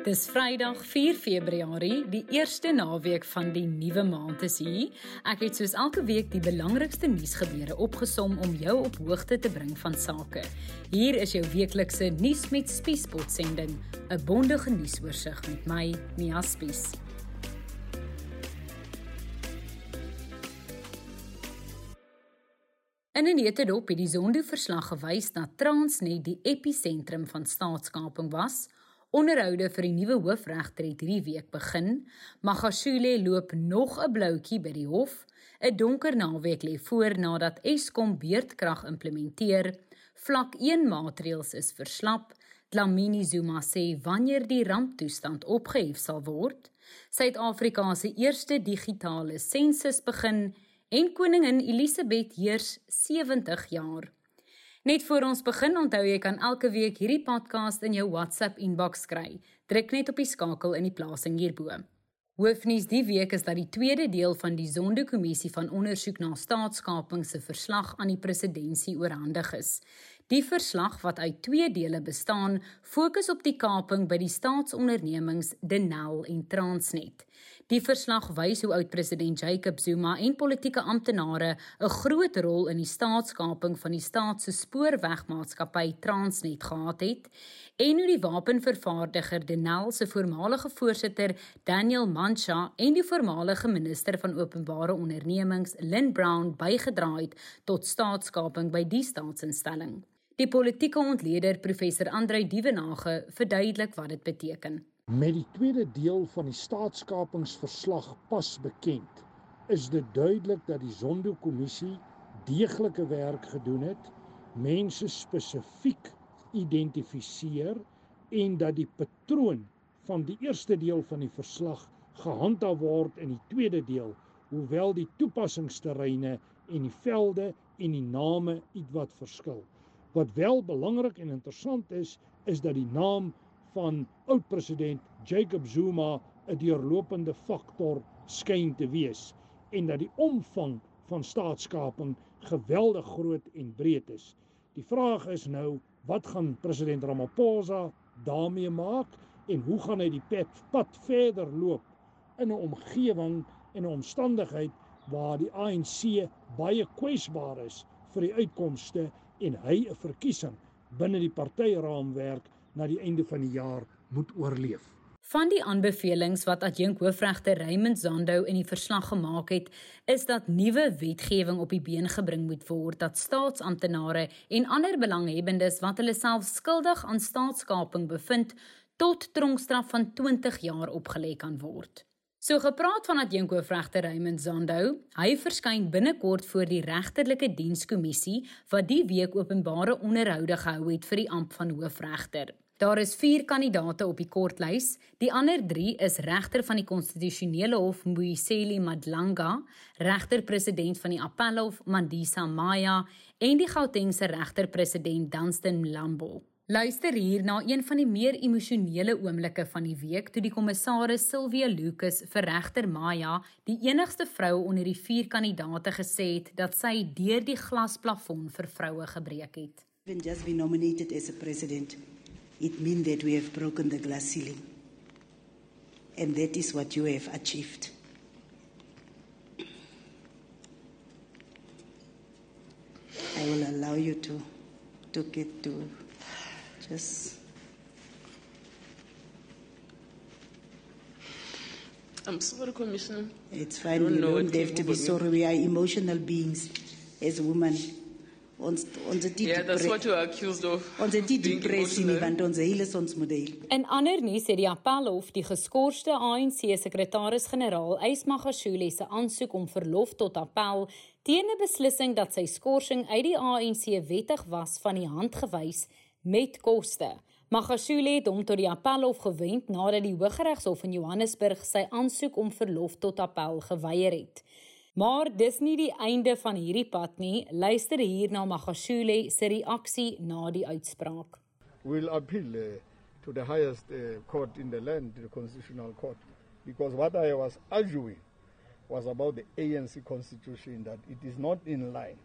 Dis Vrydag 4 Februarie, die eerste naweek van die nuwe maand is hier. Ek het soos elke week die belangrikste nuusgebeure opgesom om jou op hoogte te bring van sake. Hier is jou weeklikse nuus met Spiespot sending, 'n bondige nuusoorseig met my, Mia Spies. In 'n netedop het die Zondo-verslag gewys dat Transnet die episentrum van staatskaping was. Onderhoude vir die nuwe hoofregter het hierdie week begin. Magashule loop nog 'n bloutjie by die hof. 'n Donker naweek lê voor nadat Eskom beurtkrag implementeer. Vlak 1 maatreëls is verslap. Dlamini Zuma sê wanneer die ramptoestand opgehef sal word, Suid-Afrika se eerste digitale sensus begin en koningin Elisabeth heers 70 jaar. Net voor ons begin, onthou jy kan elke week hierdie podcast in jou WhatsApp inbox kry. Druk net op die skakel in die plasing hierbo. Hoofnuus die week is dat die tweede deel van die Zondo-kommissie van ondersoek na staatskaping se verslag aan die presidentskap oorhandig is. Die verslag wat uit twee dele bestaan, fokus op die kaping by die staatsondernemings Denel en Transnet. Die verslag wys hoe oud-president Jacob Zuma en politieke amptenare 'n groot rol in die staatskaping van die staat se spoorwegmaatskappy Transnet gehad het en hoe die wapenvervaardiger Denel se voormalige voorsitter Daniel Mancha en die voormalige minister van openbare ondernemings Lynn Brown bygedra het tot staatskaping by die staatsinstelling. Die politieke ontleder professor Andrei Dievenage verduidelik wat dit beteken. Met die tweede deel van die staatskapingsverslag pas bekend, is dit duidelik dat die Zondo-kommissie deeglike werk gedoen het, mense spesifiek identifiseer en dat die patroon van die eerste deel van die verslag gehandhaaf word in die tweede deel, hoewel die toepassingsterreine en die velde en die name ietwat verskil. Wat wel belangrik en interessant is, is dat die naam van oud-president Jacob Zuma 'n deurlopende faktor skyn te wees en dat die omvang van staatskaping geweldig groot en breed is. Die vraag is nou, wat gaan president Ramaphosa daarmee maak en hoe gaan hy die pad, pad verder loop in 'n omgewing en 'n omstandigheid waar die ANC baie kwesbaar is vir die uitkomste en hy 'n verkiesing binne die partyraamwerk na die einde van die jaar moet oorleef. Van die aanbevelings wat adjunk hoofregter Raymond Zondo in die verslag gemaak het, is dat nuwe wetgewing op die been gebring moet word dat staatsamptenare en ander belanghebbendes wat hulle self skuldig aan staatskaping bevind, tot tronkstraf van 20 jaar opgelê kan word. So gepraat van adjunk hoofregter Raymond Zondo, hy verskyn binnekort voor die regterlike dienskommissie wat die week openbare onderhoude gehou het vir die amp van hoofregter. Daar is 4 kandidate op die kortlys. Die ander 3 is regter van die konstitusionele hof Mboiseli Madlanga, regter-president van die appelhof Mandisa Maya en die Gautengse regter-president Dunstan Mlambo. Luister hier na een van die meer emosionele oomblikke van die week toe die kommissaris Sylvia Lucas vir regter Maya, die enigste vrou onder die 4 kandidate gesê het dat sy deur die glasplafon vir vroue gebreek het. Been just been nominated as a president it means that we have broken the glass ceiling. And that is what you have achieved. I will allow you to, to get to just. I'm sorry, Commissioner. It's fine. We don't have to be sorry. We are emotional beings as women. ons ons het Ja, that's what you are accused of. Ons het die depressie nie want ons hele ons model. In ander nuus het die appelhof die geskorste ANC sekretaris-generaal Ysmagashule se aansoek om verlof tot appel teen 'n beslissing dat sy skorsing uit die ANC wettig was van die hand gewys met koste. Magashule het hom tot die appelhof gewend nadat die Hooggeregshof in Johannesburg sy aansoek om verlof tot appel geweier het. Maar dis nie die einde van hierdie pad nie. Luister hier na Magashule se reaksie na die uitspraak. We'll appeal uh, to the highest uh, court in the land, the constitutional court, because what I was arguing was about the ANC constitution that it is not in line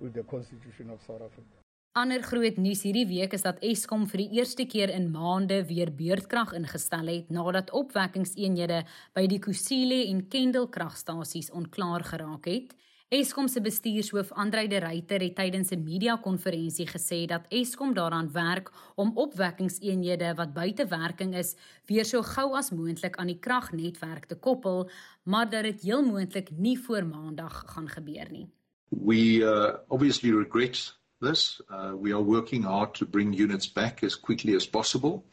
with the constitution of South Africa. Ander groot nuus hierdie week is dat Eskom vir die eerste keer in maande weer beurtkrag ingestel het nadat opwekkingseenhede by die Kusile en Kendal kragstasies onklaar geraak het. Eskom se bestuurshoof Andrei de Ruyter het tydens 'n media-konferensie gesê dat Eskom daaraan werk om opwekkingseenhede wat buite werking is weer so gou as moontlik aan die kragnetwerk te koppel, maar dat dit heel moontlik nie voor Maandag gaan gebeur nie. We uh, obviously regret this. Uh, we are working hard to bring units back as quickly as possible.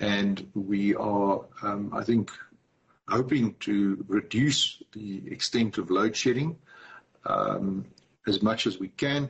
And we are, um, I think, hoping to reduce the extent of load shedding um, as much as we can.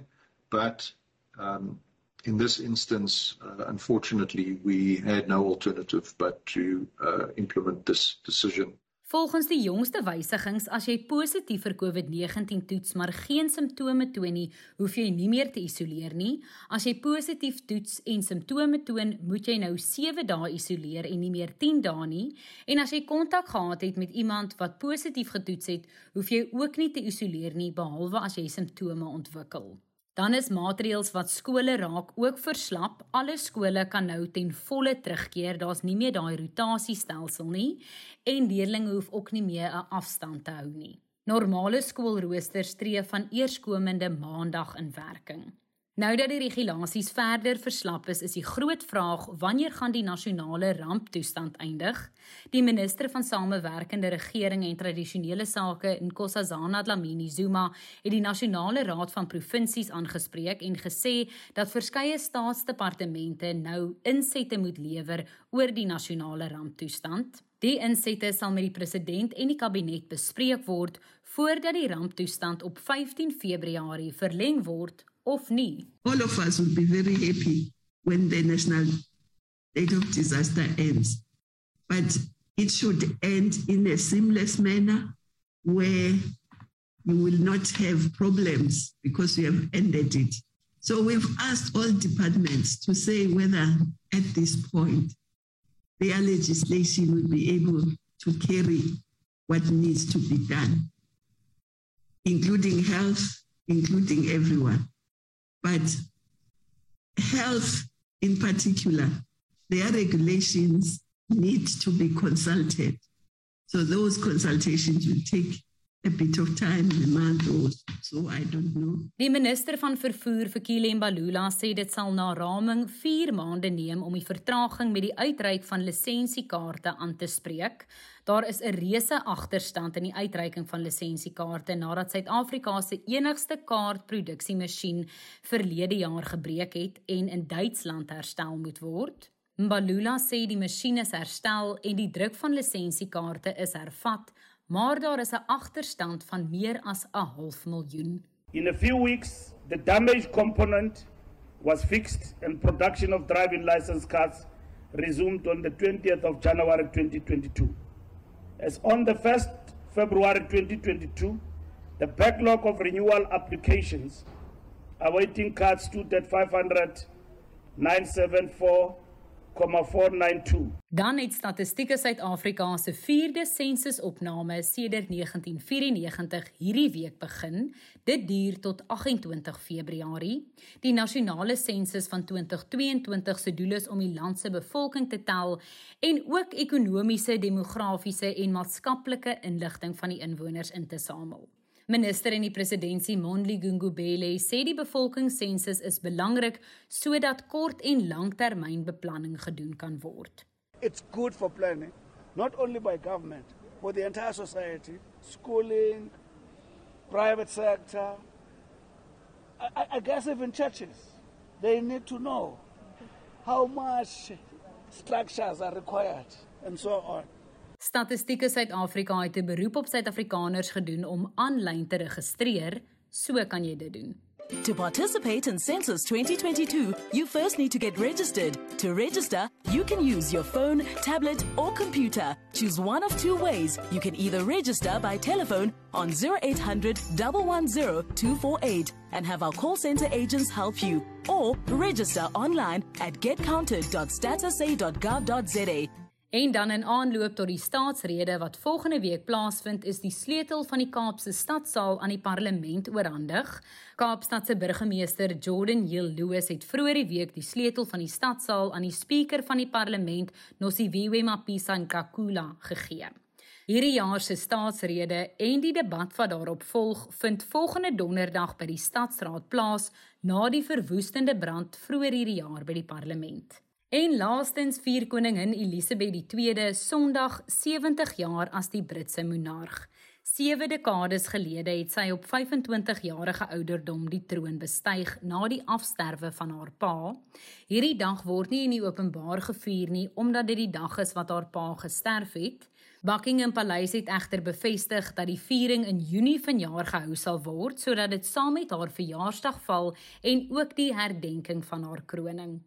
But um, in this instance, uh, unfortunately, we had no alternative but to uh, implement this decision. Volgens die jongste wysigings, as jy positief vir COVID-19 toets maar geen simptome toon nie, hoef jy nie meer te isoleer nie. As jy positief toets en simptome toon, moet jy nou 7 dae isoleer en nie meer 10 dae nie. En as jy kontak gehad het met iemand wat positief getoets het, hoef jy ook nie te isoleer nie behalwe as jy simptome ontwikkel. Dan is maatreëls wat skole raak ook verslap. Alle skole kan nou ten volle terugkeer. Daar's nie meer daai rotasiestelsel nie en leerders hoef ook nie meer 'n afstand te hou nie. Normale skoolroosters tree van eerskomende maandag in werking. Nou dat die regulasies verder verslap is, is die groot vraag wanneer gaan die nasionale ramptoestand eindig? Die minister van Samewerkende Regering en Tradisionele Sake, Nkosazana Dlamini Zuma, het die nasionale raad van provinsies aangespreek en gesê dat verskeie staatsdepartemente nou insette moet lewer oor die nasionale ramptoestand. Die insette sal met die president en die kabinet bespreek word voordat die ramptoestand op 15 Februarie verleng word of nie. All of us will be very happy when the national state of disaster ends. But it should end in a seamless manner where you will not have problems because you have ended it. So we've asked all departments to say whether at this point their legislation will be able to carry what needs to be done, including health, including everyone. But health in particular, their regulations need to be consulted. So those consultations will take a bit of time in a month or so I don't know. Die minister van vervoer vir Kile Mbalula sê dit sal na raming 4 maande neem om die vertraging met die uitreik van lisensiekaarte aan te spreek. Daar is 'n reuse agterstand in die uitreiking van lisensiekaarte nadat Suid-Afrika se enigste kaartproduksiemasjien verlede jaar gebreek het en in Duitsland herstel moet word. Mbalula sê die masjien is herstel en die druk van lisensiekaarte is hervat, maar daar is 'n agterstand van meer as 'n half miljoen. In a few weeks, the damaged component was fixed and production of driving license cards resumed on the 20th of January 2022. As on the 1st February 2022, the backlog of renewal applications awaiting cards stood at 500,974 Dan het Statistiek Suid-Afrika se 4de sensusopname sedert 1994 hierdie week begin. Dit duur tot 28 Februarie. Die nasionale sensus van 2022 se doel is om die land se bevolking te tel en ook ekonomiese, demografiese en maatskaplike inligting van die inwoners in te samel. Minister en die presidentsie Mondli Gungubele sê die bevolkingssensus is belangrik sodat kort en langtermynbeplanning gedoen kan word. It's good for planning, not only by government, for the entire society, schooling, private sector, I, I guess even churches. They need to know how much structures are required and so on. Suid-Afrika het 'n beroep op Suid-Afrikaners gedoen om aanlyn te registreer, so kan jy dit doen. To participate in Census 2022, you first need to get registered. To register, you can use your phone, tablet, or computer. Choose one of two ways. You can either register by telephone on 0800 110 248 and have our call center agents help you, or register online at getcounted.statsa.gov.za En dan in aanloop tot die staatsrede wat volgende week plaasvind, is die sleutel van die Kaapse stadsaal aan die parlement oorhandig. Kaapstad se burgemeester Jordan Hill Lewis het vroeër die week die sleutel van die stadsaal aan die spreker van die parlement, Nosiviwe Mapisa Nkakula, gegee. Hierdie jaar se staatsrede en die debat wat daarop volg, vind volgende donderdag by die stadsraad plaas na die verwoestende brand vroeër hierdie jaar by die parlement. En laastens vier koningin Elisabeth II Sondag 70 jaar as die Britse monarg. Sewe dekades gelede het sy op 25 jarige ouderdom die troon bestyg na die afsterwe van haar pa. Hierdie dag word nie in die openbaar gevier nie omdat dit die dag is wat haar pa gesterf het. Buckingham Paleis het egter bevestig dat die viering in Junie vanjaar gehou sal word sodat dit saam met haar verjaarsdag val en ook die herdenking van haar kroning.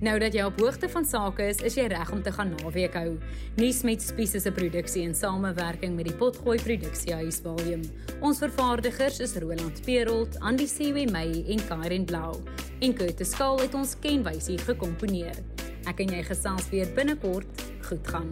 Nou dat jy op hoogte van sake is, is jy reg om te gaan naweek hou. Nuus met Spies is 'n produksie in samewerking met die Potgooi Produksiehuis Volume. Ons vervaardigers is Roland Perolt, Andy Sewe May en Karen Blau. En Curtis Skaal het ons kenwysie gekomponeer. Ek en jy gesels weer binnekort. Goed gaan.